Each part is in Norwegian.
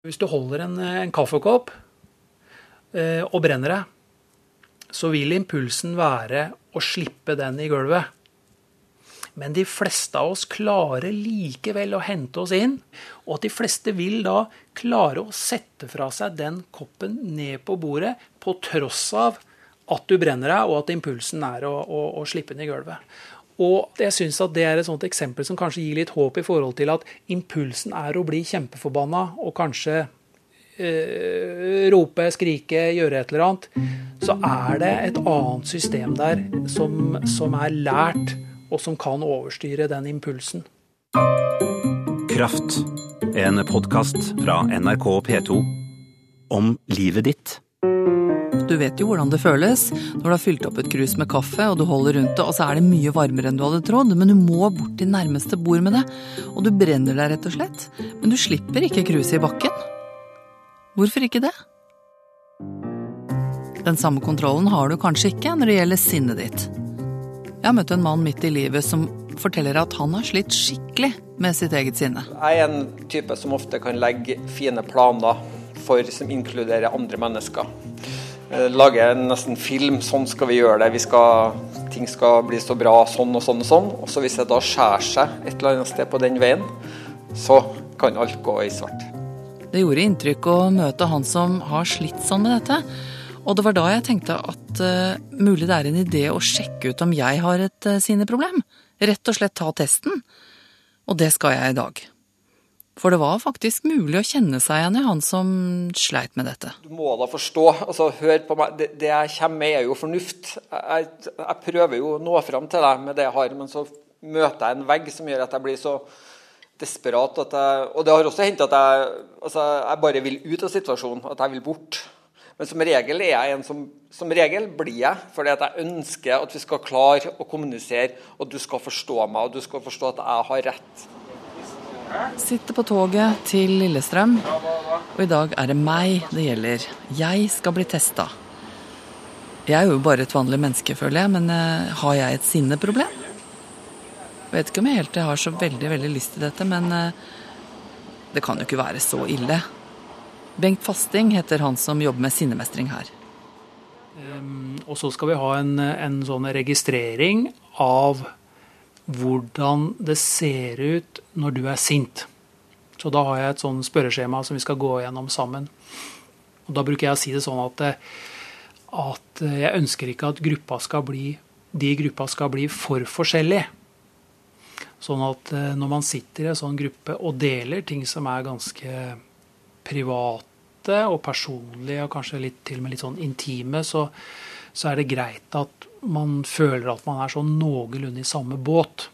Hvis du holder en, en kaffekopp eh, og brenner deg, så vil impulsen være å slippe den i gulvet. Men de fleste av oss klarer likevel å hente oss inn, og at de fleste vil da klare å sette fra seg den koppen ned på bordet, på tross av at du brenner deg, og at impulsen er å, å, å slippe den i gulvet. Og jeg syns at det er et sånt eksempel som kanskje gir litt håp i forhold til at impulsen er å bli kjempeforbanna og kanskje eh, rope, skrike, gjøre et eller annet. Så er det et annet system der som, som er lært, og som kan overstyre den impulsen. Kraft. En podkast fra NRK P2 om livet ditt. Du vet jo hvordan det føles når du har fylt opp et krus med kaffe og du holder rundt det, og så er det mye varmere enn du hadde trodd, men du må bort til nærmeste bord med det. Og du brenner deg rett og slett. Men du slipper ikke kruset i bakken. Hvorfor ikke det? Den samme kontrollen har du kanskje ikke når det gjelder sinnet ditt. Jeg har møtt en mann midt i livet som forteller at han har slitt skikkelig med sitt eget sinne. Jeg er en type som ofte kan legge fine planer for som inkluderer andre mennesker. Eh, lage nesten film. Sånn skal vi gjøre det. Vi skal, ting skal bli så bra sånn og sånn og sånn. Og så hvis det da skjærer seg et eller annet sted på den veien, så kan alt gå i svart. Det gjorde inntrykk å møte han som har slitt sånn med dette. Og det var da jeg tenkte at uh, mulig det er en idé å sjekke ut om jeg har et uh, sinneproblem. Rett og slett ta testen. Og det skal jeg i dag. For det var faktisk mulig å kjenne seg igjen i han som sleit med dette. Du må da forstå. altså Hør på meg. Det, det jeg kommer med, er jo fornuft. Jeg, jeg, prøver jo å nå fram til deg med det jeg har, men så møter jeg en vegg som gjør at jeg blir så desperat. at Jeg, og det har også hendt at jeg, altså, jeg bare vil ut av situasjonen. At jeg vil bort. Men som regel er jeg en som, som regel blir jeg, fordi at jeg ønsker at vi skal klare å kommunisere, og du skal forstå meg, og du skal forstå at jeg har rett. Sitter på toget til Lillestrøm, og i dag er det meg det gjelder. Jeg skal bli testa. Jeg er jo bare et vanlig menneske, føler jeg, men uh, har jeg et sinneproblem? Vet ikke om jeg helt har så veldig veldig lyst til dette, men uh, det kan jo ikke være så ille. Bengt Fasting heter han som jobber med sinnemestring her. Um, og så skal vi ha en, en sånn registrering av hvordan det ser ut når du er sint. Så da har jeg et sånn spørreskjema som vi skal gå gjennom sammen. Og da bruker jeg å si det sånn at, at jeg ønsker ikke at gruppa skal bli, de gruppa skal bli for forskjellige. Sånn at eh, når man sitter i en sånn gruppe og deler ting som er ganske private og personlige, og kanskje litt, til og med litt sånn intime, så, så er det greit at man føler at man er sånn noenlunde i samme båt.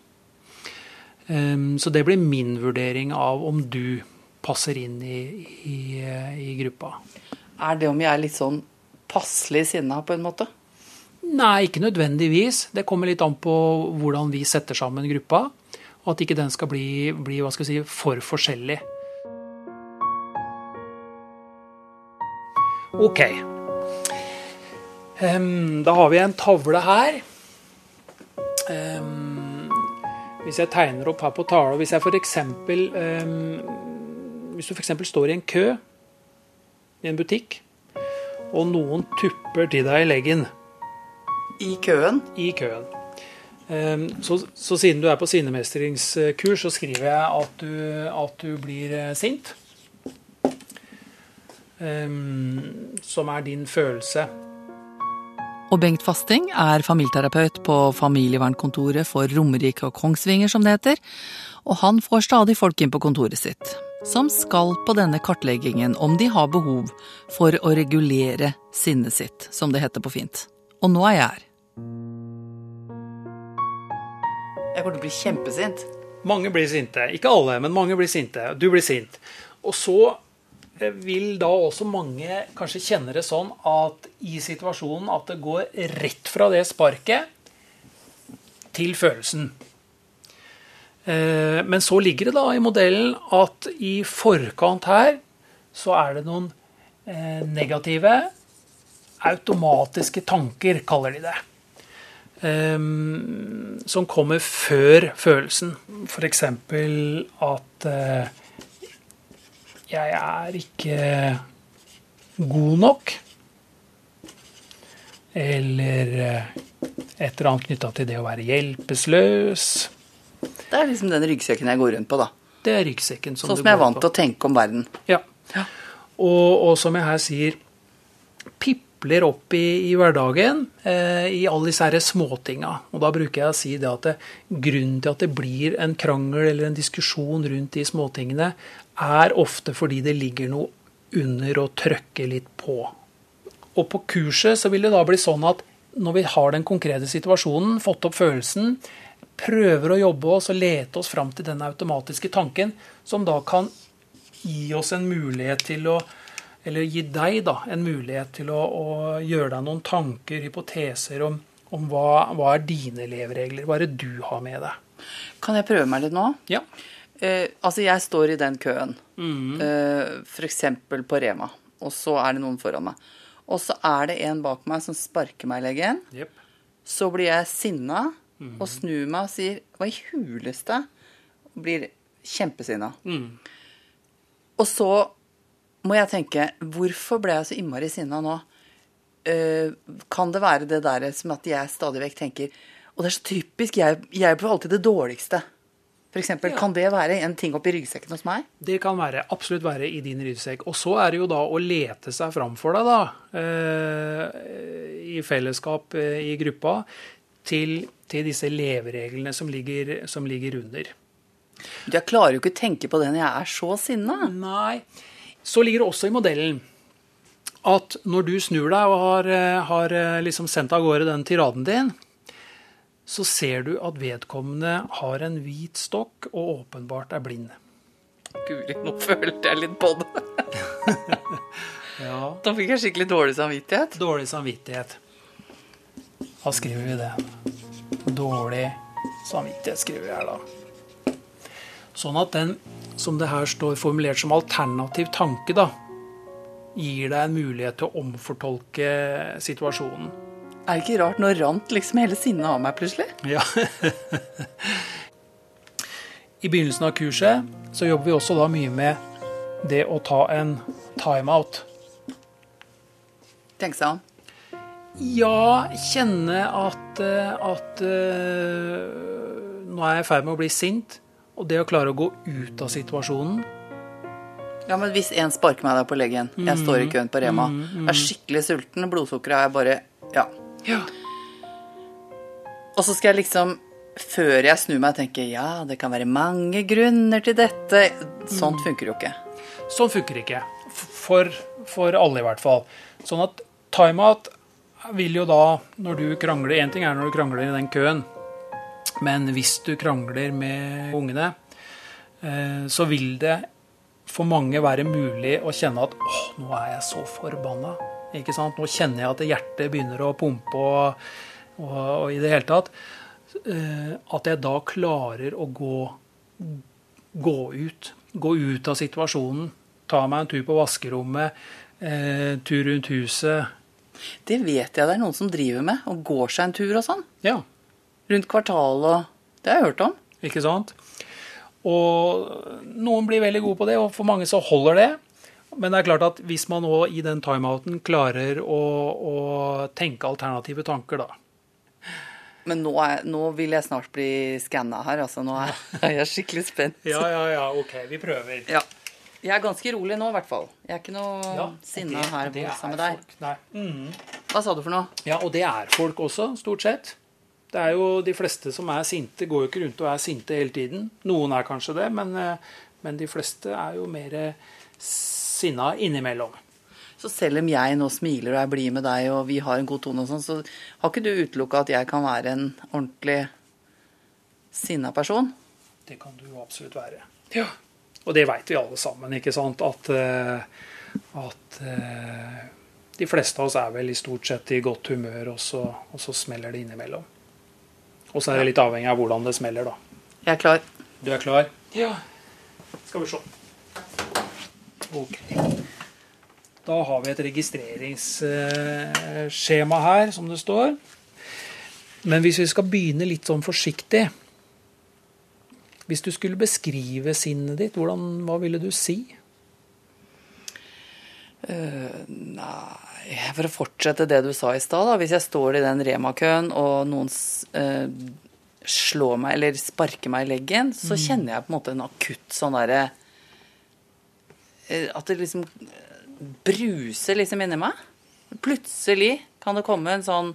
Um, så det blir min vurdering av om du passer inn i, i, i gruppa. Er det om jeg er litt sånn passelig sinna, på en måte? Nei, ikke nødvendigvis. Det kommer litt an på hvordan vi setter sammen gruppa. Og at ikke den skal bli, bli skal si, for forskjellig. Ok. Um, da har vi en tavle her. Um, hvis jeg tegner opp her på tavla Hvis jeg f.eks. Um, hvis du f.eks. står i en kø i en butikk, og noen tupper til deg i leggen I køen? I køen. Så, så, siden du er på sinnemestringskurs, så skriver jeg at du, at du blir eh, sint. Som er din følelse. Og Bengt Fasting er familieterapeut på familievernkontoret for Romerike og Kongsvinger, som det heter. Og han får stadig folk inn på kontoret sitt, som skal på denne kartleggingen om de har behov for å regulere sinnet sitt, som det heter på fint. Og nå er jeg her. Jeg kommer til å bli kjempesint. Mange blir sinte. Ikke alle, men mange blir sinte. Du blir sint. Og så Eh, vil da også mange kanskje kjenne det sånn at i situasjonen at det går rett fra det sparket til følelsen. Eh, men så ligger det da i modellen at i forkant her så er det noen eh, negative automatiske tanker, kaller de det. Som kommer før følelsen. F.eks. at jeg er ikke god nok. Eller eh, et eller annet knytta til det å være hjelpeløs. Det er liksom den ryggsekken jeg går rundt på, da. Det er ryggsekken som Sånn du som jeg er vant til å tenke om verden. Ja. Ja. Og, og som jeg her sier, pipler opp i, i hverdagen eh, i alle disse herre småtinga. Og da bruker jeg å si det at det, grunnen til at det blir en krangel eller en diskusjon rundt de småtingene, er ofte fordi det ligger noe under og trøkker litt på. Og på kurset så vil det da bli sånn at når vi har den konkrete situasjonen, fått opp følelsen, prøver å jobbe oss og lete oss fram til den automatiske tanken, som da kan gi oss en mulighet til å Eller gi deg da, en mulighet til å, å gjøre deg noen tanker, hypoteser om, om hva, hva er dine leveregler, hva er det du har med deg. Kan jeg prøve meg litt nå? Ja. Eh, altså, jeg står i den køen, Mm. eh, f.eks. på Rema, og så er det noen foran meg. Og så er det en bak meg som sparker meg i leggen. Yep. Så blir jeg sinna Mm. og snur meg og sier 'hva i huleste?' Blir kjempesinna. Mm. Og så må jeg tenke 'hvorfor ble jeg så innmari sinna nå?' Uh, kan det være det der som at jeg stadig vekk tenker Og det er så typisk, jeg, jeg blir alltid det dårligste. Eksempel, Ja. Kan det være en ting oppi ryggsekken hos meg? Det kan være, absolutt være i din ryggsekk. Og så er det jo da å lete seg fram for deg, da, eh, i fellesskap eh, i gruppa, til, til disse levereglene som ligger, som ligger under. Jeg klarer jo ikke å tenke på det når jeg er så sinna. Nei. Så ligger det også i modellen at når du snur deg og har, eh, har liksom sendt av gårde den tiraden din, så ser du at vedkommende har en hvit stokk og åpenbart er blind. Guri, nå følte jeg litt på det. Ja. Da fikk jeg skikkelig dårlig samvittighet. Dårlig samvittighet. Da skriver vi det. Dårlig samvittighet skriver jeg da. Sånn at den, som det her står formulert som alternativ tanke, da, gir deg en mulighet til å omfortolke situasjonen. Er det ikke rart? Nå rant liksom hele sinnet av meg plutselig. Ja. I begynnelsen av kurset så jobber vi også da mye med det å ta en timeout. Tenk seg om. Ja, kjenne at, eh, at uh, nå er jeg i ferd med å bli sint. Og det å klare å gå ut av situasjonen Ja, men hvis en sparker meg der på leggen, jeg står i køen på Rema, er skikkelig sulten, blodsukkeret er bare Ja. Ja. Og så skal jeg liksom, før jeg snur meg, tenke ja, det kan være mange grunner til dette. Sånt funker jo ikke. Sånn funker ikke. For, for alle, i hvert fall. Sånn at timeout vil jo da, når du krangler Én ting er når du krangler i den køen, men hvis du krangler med ungene, eh, så vil det for mange være mulig å kjenne at åh, nå er jeg så forbanna. Ikke sant? Nå kjenner jeg at hjertet begynner å pumpe og, og, og i det hele tatt. eh, At jeg da klarer å gå gå ut. Gå ut av situasjonen. Ta meg en tur på vaskerommet, eh, tur rundt huset. Det vet jeg det er noen som driver med, og går seg en tur og sånn. Ja, Rundt kvartalet og Det har jeg hørt om. ikke sant? Og noen blir veldig gode på det, og for mange så holder det. Men det er klart at hvis man nå i den timeouten klarer å, å tenke alternative tanker, da. Men nå, er, nå vil jeg snart bli skanna her, altså. Nå er, er jeg skikkelig spent. Ja, ja, ja, ok, vi prøver. Ja. Jeg er ganske rolig nå, i hvert fall. Jeg er ikke noe Ja, sinna her det sammen med deg. Mhm. Hva sa du for noe? Ja, og det er folk også, stort sett. Det er jo De fleste som er sinte, går jo ikke rundt og er sinte hele tiden. Noen er kanskje det, men, eh, men de fleste er jo mer eh, sinna innimellom. Så selv om jeg nå smiler og er blid med deg, og vi har en god tone og sånn, så har ikke du utelukka at jeg kan være en ordentlig sinna person? Det kan du jo absolutt være. Ja. Og det veit vi alle sammen, ikke sant? At, eh, at eh, de fleste av oss er vel i stort sett i godt humør, og så, og så smeller det innimellom. Og så er det litt avhengig av hvordan det smeller, da. Jeg er klar. Du er klar? Ja. Skal vi se. Ok. Da har vi et registreringsskjema her, som det står. Men hvis vi skal begynne litt sånn forsiktig Hvis du skulle beskrive sinnet ditt, hvordan, hva ville du si? Nei, for å fortsette det du sa i stad. Hvis jeg står i den Rema-køen og noen eh, slår meg eller sparker meg i leggen, så kjenner jeg på en måte en akutt sånn derre At det liksom bruser liksom inni meg. Plutselig kan det komme en sånn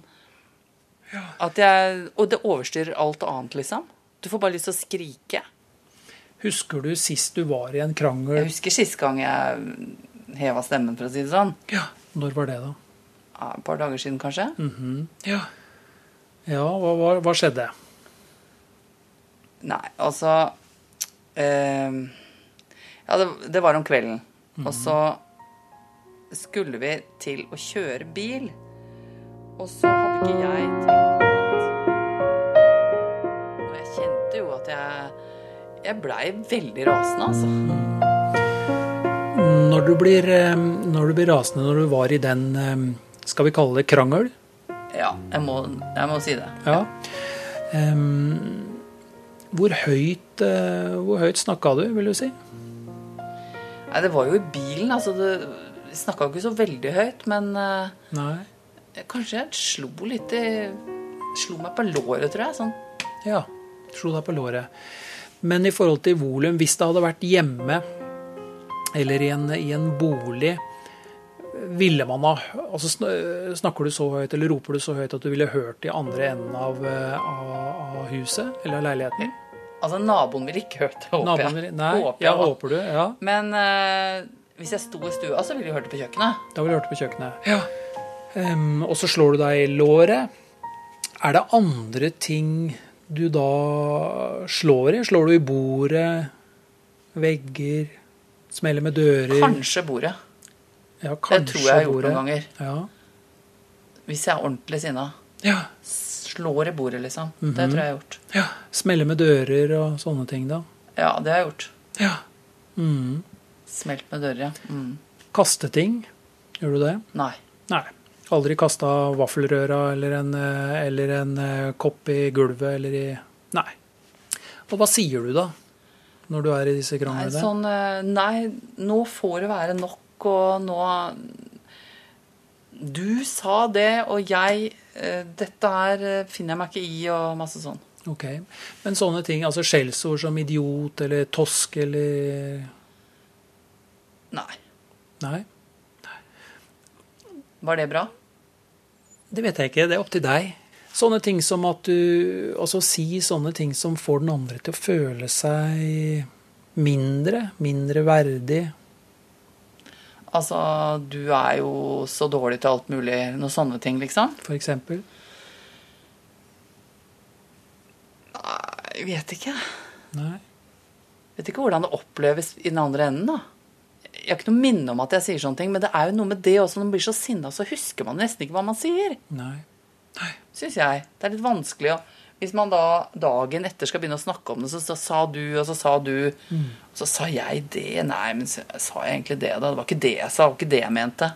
at jeg Og det overstyrer alt annet, liksom. Du får bare lyst til å skrike. Husker du sist du var i en krangel? Jeg husker sist gang jeg heva stemmen, for å si det sånn. Ja. Når var det, da? Ja, Et par dager siden, kanskje. Ja. Ja, hva, hva, hva skjedde? Nei, altså eh, Ja, det, det var om kvelden. Og så skulle vi til å kjøre bil. Og så hadde ikke jeg tenkt Og jeg kjente jo at jeg Jeg blei veldig rasende, altså. Når du, blir, eh, når du blir rasende når du var i den, eh, skal vi kalle det krangel? Ja, jeg må, jeg må si det. Ja. Um, hvor høyt, eh, hvor høyt snakka du, vil du si? Nei, det var jo i bilen, altså. Det snakka jo ikke så veldig høyt, men eh, Nei. kanskje jeg slo litt i Slo meg på låret, tror jeg. Sånn. Ja. Slo deg på låret. Men i forhold til volum, hvis det hadde vært hjemme eller i en, i en bolig, ville man ha altså Snakker du så høyt eller roper du så høyt at du ville hørt i andre enden av, eh, av, av huset eller av leiligheten? Altså, naboen ville ikke hørt det, håper jeg. ville- Nei, Håper ja, jeg, håper du. Ja. Men uh, hvis jeg sto i stua, så ville de hørt det på kjøkkenet. Da ville du hørt det på kjøkkenet. Em, og så slår du deg i låret. Er det andre ting du da slår i? Slår du i bordet, vegger, smeller med dører? Kanskje bordet. Ja, kanskje Det tror jeg jeg har gjort bordet. noen ganger. Ja. Hvis jeg er ordentlig sinna. Ja. Slår i bordet, liksom. Mhm. Det tror jeg jeg har gjort. ja. Smelle med dører og sånne ting, da. Ja, det har jeg gjort. Ja. Mm. Smelt med dører, ja. Mm. Kaste ting. Gjør du det? Nei. Nei. Aldri kasta vaffelrøra eller en, eh, eller en eh, kopp i gulvet eller i Nei. Og hva sier du da, når du er i disse Nei, sånn, eh, nei, nå får det være nok, og nå Du sa det, og jeg Dette her eh, finner jeg meg ikke i, og masse sånn. Ok. Men sånne ting, altså skjellsord som idiot eller tosk eller Nei. Nei, Var det bra? det vet jeg ikke. Det er opp til deg. Sånne ting som at du Altså si sånne ting som får den andre til å føle seg mindre, mindre verdig. Altså, du er jo så dårlig til alt mulig. Noen sånne ting, liksom. For eksempel. Nei, Jeg vet ikke. Nei. Vet ikke hvordan det oppleves i den andre enden, da. Jeg har ikke noe minne om at jeg sier sånne ting, men det er jo noe med det også. Når man blir så sinna, så husker man nesten ikke hva man sier. Nei. Nei. Syns jeg. Det er litt vanskelig å Hvis man da dagen etter skal begynne å snakke om det, så, så sa du, og så sa du, og så sa jeg det. Nei, men sa jeg egentlig det, da? Det var ikke det jeg sa, det var ikke det jeg mente.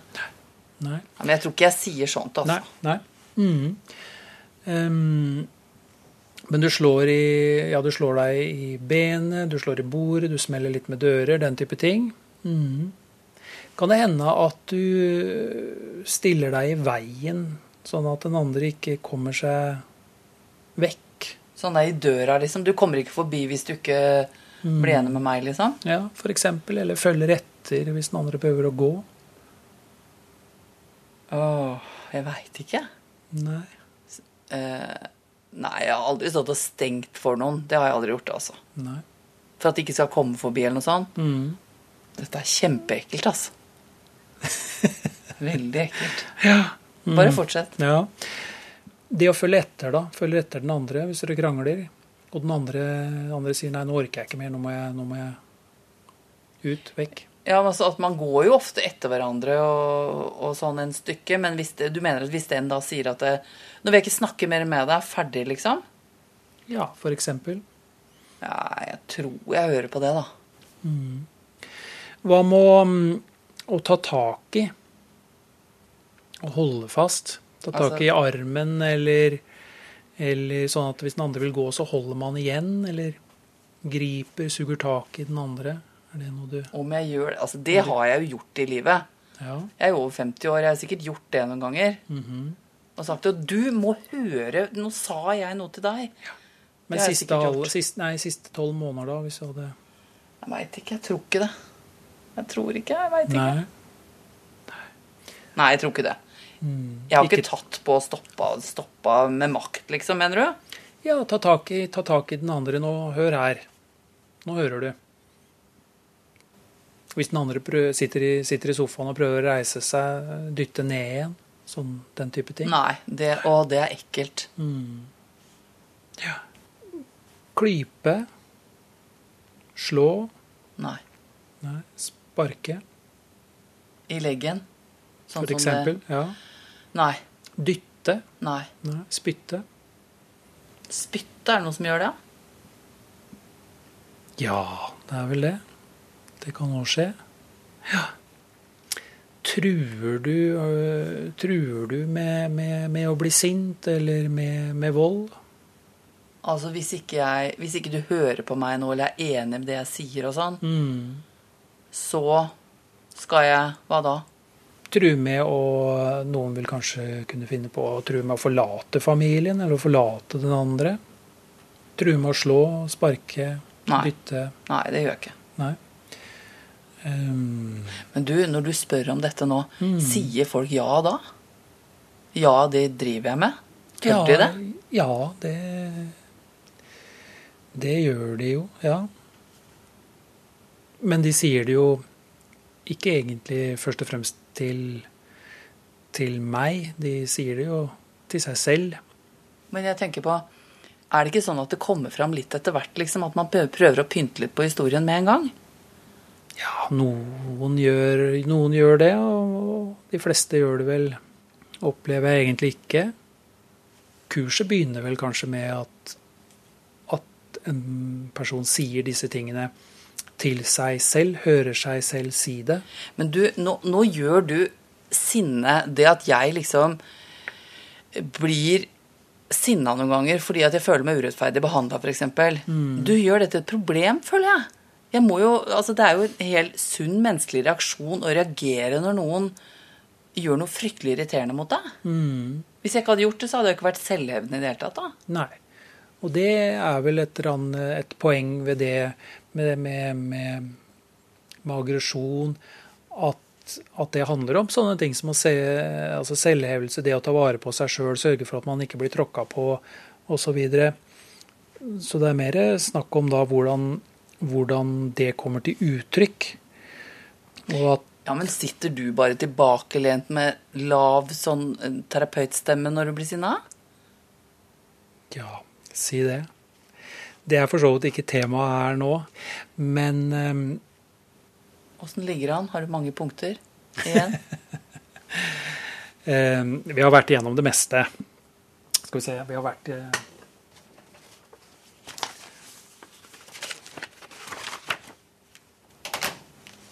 Nei. Ja, men jeg tror ikke jeg sier sånt, altså. Nei. nei. Mm. Um, men du slår i Ja, du slår deg i benet, du slår i bordet, du smeller litt med dører, den type ting. Mm. Kan det hende at du stiller deg i veien, sånn at den andre ikke kommer seg vekk? Sånn der i døra, liksom. Du kommer ikke forbi hvis du ikke blir enig med meg, liksom. Ja, for eksempel. Eller følger etter hvis den andre prøver å gå. Åh, jeg veit ikke. Nei. Eh, nei, jeg har aldri stått og stengt for noen. Det har jeg aldri gjort, altså. Nei. For at de ikke skal komme forbi eller noe sånt. Mm. Dette er kjempeekkelt, altså. Veldig ekkelt. Ja. Bare fortsett. Ja. Det å følge etter, da. Følge etter den andre hvis dere krangler. Og den andre, andre sier nei, nå orker jeg ikke mer, nå må jeg, nå må jeg ut, vekk. Ja, men altså at Man går jo ofte etter hverandre og, og sånn en stykke, men hvis det, du mener at hvis den da sier at det, 'Nå vil jeg ikke snakke mer med deg. Ferdig', liksom? Ja, for eksempel. Ja, jeg tror jeg hører på det, da. Hva med å, mm, å ta tak i? Å holde fast? Ta tak Altså- i armen, eller, eller sånn at hvis den andre vil gå, så holder man igjen? Eller griper, suger tak i den andre? Er det noe du Om jeg gjør det Altså, det har jeg jo gjort i livet. Ja. Jeg er jo over 50 år, jeg har sikkert gjort det noen ganger. Mhm. Og sagt at du må høre Nå sa jeg noe til deg. Men har jeg siste, sikkert siste, nei, siste tolv måneder, da, hvis du hadde Jeg veit ikke. Jeg tror ikke det. Jeg tror ikke. Jeg veit ikke. Nei. Nei, jeg tror ikke det. Jeg har ikke, Ikke- tatt på og stoppa, stoppa med makt, liksom, mener du? Ja, ta tak, i, ta tak i den andre nå. Hør her. Nå hører du. Hvis den andre prøv, sitter, i, sitter i sofaen og prøver å reise seg, dytte ned igjen, sånn den type ting. Nei. Det, å, det er ekkelt. ja Klype. Slå. Nei. Nei, sparke, I leggen. Sånn for som eksempel. Ja. Nei. Dytte. Nei. Nei, spytte. Spytte, er det noe som gjør det? Ja, det er vel det. Det kan òg skje. Ja. Truer du, øh, truer du med, med, med å bli sint, eller med, med vold? Altså, hvis ikke, jeg, hvis ikke du hører på meg nå, eller er enig med det jeg sier og sånn, Mm. så skal jeg Hva da? True med å Noen vil kanskje kunne finne på å true med å forlate familien, eller å forlate den andre. True med å slå, sparke, Nei. dytte. Nei, det gjør jeg ikke. Nei. Um... Men du, når du spør om dette nå, Mm. sier folk ja da? Ja, det driver jeg med? Tør ja, de det? Ja, det Det gjør de jo, ja. Men de sier det jo ikke egentlig først og fremst til, til meg. De sier det jo til seg selv. Men jeg tenker på Er det ikke sånn at det kommer fram litt etter hvert, liksom? At man prøver å pynte litt på historien med en gang? Ja, noen gjør, noen gjør det, og de fleste gjør det vel, opplever jeg egentlig ikke. Kurset begynner vel kanskje med at, at en person sier disse tingene til seg selv, hører seg selv si det. Men du, nå, nå gjør du sinne Det at jeg liksom blir sinna noen ganger fordi at jeg føler meg urettferdig behandla, f.eks. Mm. Du gjør dette et problem, føler jeg. jeg må jo, altså det er jo en helt sunn menneskelig reaksjon å reagere når noen gjør noe fryktelig irriterende mot deg. Mm. Hvis jeg ikke hadde gjort det, så hadde jeg ikke vært selvhevende i det hele tatt. da. Nei. Og det er vel et, et poeng ved det med, med, med, med aggresjon, at, at det handler om sånne ting som å se, altså selvhevelse, det å ta vare på seg sjøl, sørge for at man ikke blir tråkka på osv. Så, videre. så det er mer snakk om da hvordan, hvordan det kommer til uttrykk. Og at Ja, Men sitter du bare tilbakelent med lav sånn eh, terapeutstemme når du blir sinna? Ja, si det. Det er for så vidt ikke temaet her nå, men Åssen um, ligger han? Har du mange punkter igjen? um, vi har vært igjennom det meste. Skal vi se Vi har vært uh,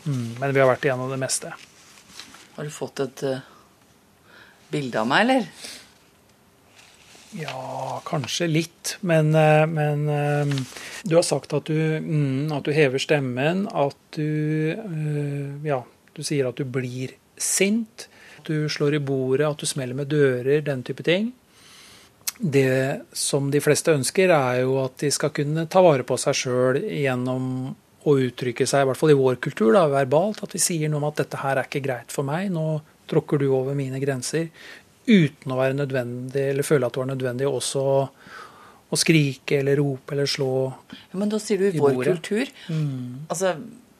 mm, Men vi har vært igjennom det meste. Har du fått et uh, bilde av meg, eller? Ja, kanskje litt. Men, eh, men eh, du har sagt at du, mm, at du hever stemmen, at du eh, Ja, du sier at du blir sint. At du slår i bordet, at du smeller med dører, den type ting. Det som de fleste ønsker, er jo at de skal kunne ta vare på seg sjøl gjennom å uttrykke seg, i hvert fall i vår kultur, da, verbalt. At vi sier noe om at 'dette her er ikke greit for meg', nå tråkker du over mine grenser. Uten å være nødvendig, eller føle at det var nødvendig også å, skrike eller rope eller slå. Ja, men da sier du i I vår bordet. kultur. Altså,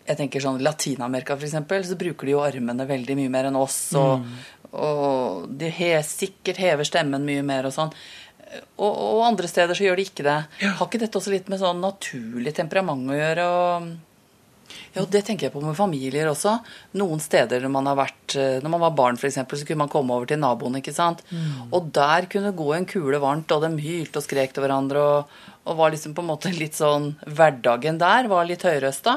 jeg tenker sånn Latin-Amerika, eksempel, så bruker de jo armene veldig mye mer enn oss. Og, og de he, sikkert hever stemmen mye mer og sånn. Og, og andre steder så gjør de ikke det. Har ikke dette også litt med sånn naturlig temperament å gjøre? Og, ja, og det tenker jeg på med familier også. Noen steder når man har vært Når man var barn, f.eks., så kunne man komme over til naboen, ikke sant. Og der kunne gå en kule varmt, og de hylte og skrek til hverandre. og og var liksom på en måte litt sånn Hverdagen der var litt høyrøsta.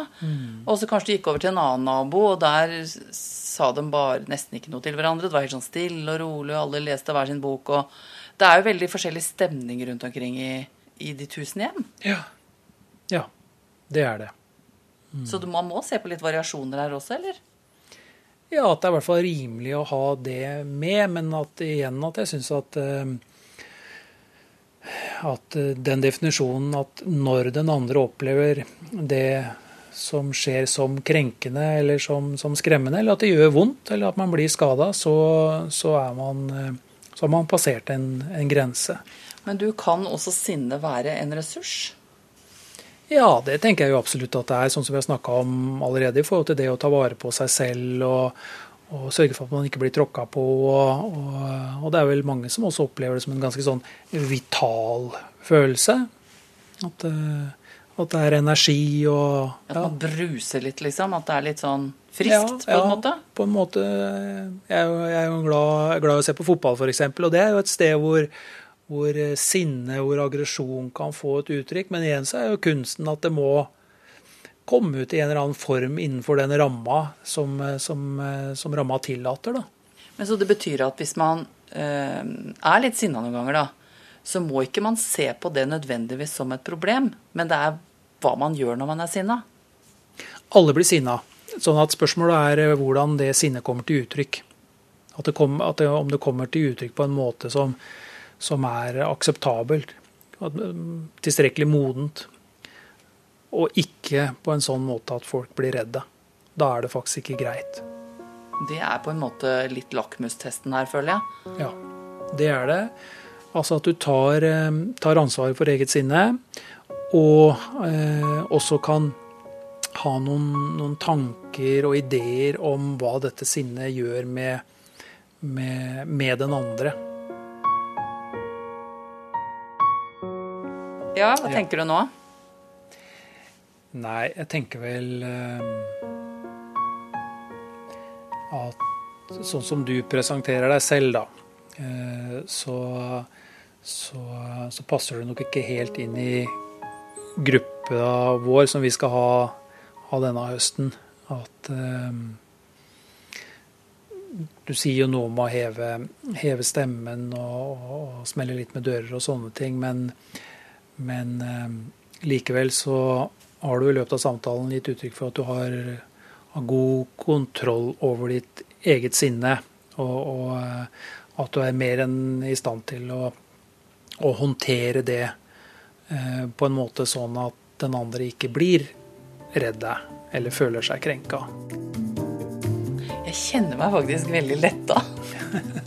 Og så kanskje de gikk over til en annen nabo, og der sa de bare nesten ikke noe til hverandre. Det var helt sånn stille og rolig, og alle leste hver sin bok. og Det er jo veldig forskjellig stemning rundt omkring i, i de tusen hjem. Ja. ja, det er det. Så du, man må se på litt variasjoner her også, eller? Ja, at det er i hvert fall rimelig å ha det med, men at igjen at jeg syns at eh, at eh, den definisjonen at når den andre opplever det som skjer som krenkende eller som, som skremmende, eller at det gjør vondt, eller at man blir skada, så, så, eh, så, har man passert en, en grense. Men du kan også sinne være en ressurs? Ja, det tenker jeg jo absolutt at det er, sånn som vi har snakka om allerede, i forhold til det å ta vare på seg selv og, og sørge for at man ikke blir tråkka på. Og, og, og, det er vel mange som også opplever det som en ganske sånn vital følelse. At, eh, at det er energi og ja. At man bruser litt, liksom? At det er litt sånn friskt, ja, på en måte? Ja, på en måte. Jeg er jo, jeg er jo glad, glad i å se på fotball, f.eks., og det er jo et sted hvor hvor sinne, hvor aggresjon kan få et uttrykk. Men igjen så er jo kunsten at det må komme ut i en eller annen form innenfor den ramma som, som, som ramma tillater. Da. Men Så det betyr at hvis man eh, er litt sinna noen ganger, da, så må ikke man se på det nødvendigvis som et problem, men det er hva man gjør når man er sinna? Alle blir sinna. Sånn at spørsmålet er eh, hvordan det sinnet kommer til uttrykk. At det kom, at det, om det kommer til uttrykk på en måte som, som er akseptabelt. Tilstrekkelig modent og ikke på en sånn måte at folk blir redde. Da er det faktisk ikke greit. Det er på en måte litt lakmustesten her, føler jeg. Ja, det er det. Altså at du tar, eh, tar ansvaret for eget sinne, og eh, også kan ha noen, noen, tanker og ideer om hva dette sinnet gjør med, med, med den andre. Ja, hva tenker du nå? Nei, jeg tenker vel uh, at sånn som du presenterer deg selv, da, uh, så, så, så, passer du nok ikke helt inn i gruppa vår som vi skal ha, ha denne høsten. At uh, du sier jo noe om å heve, heve stemmen og, og, smelle litt med dører og sånne ting, men, men likevel så har du i løpet av samtalen gitt uttrykk for at du har, har god kontroll over ditt eget sinne, og, og, eh, at du er mer enn i stand til å, å håndtere det eh, på en måte sånn at den andre ikke blir redd deg eller føler seg krenka. Jeg kjenner meg faktisk veldig letta.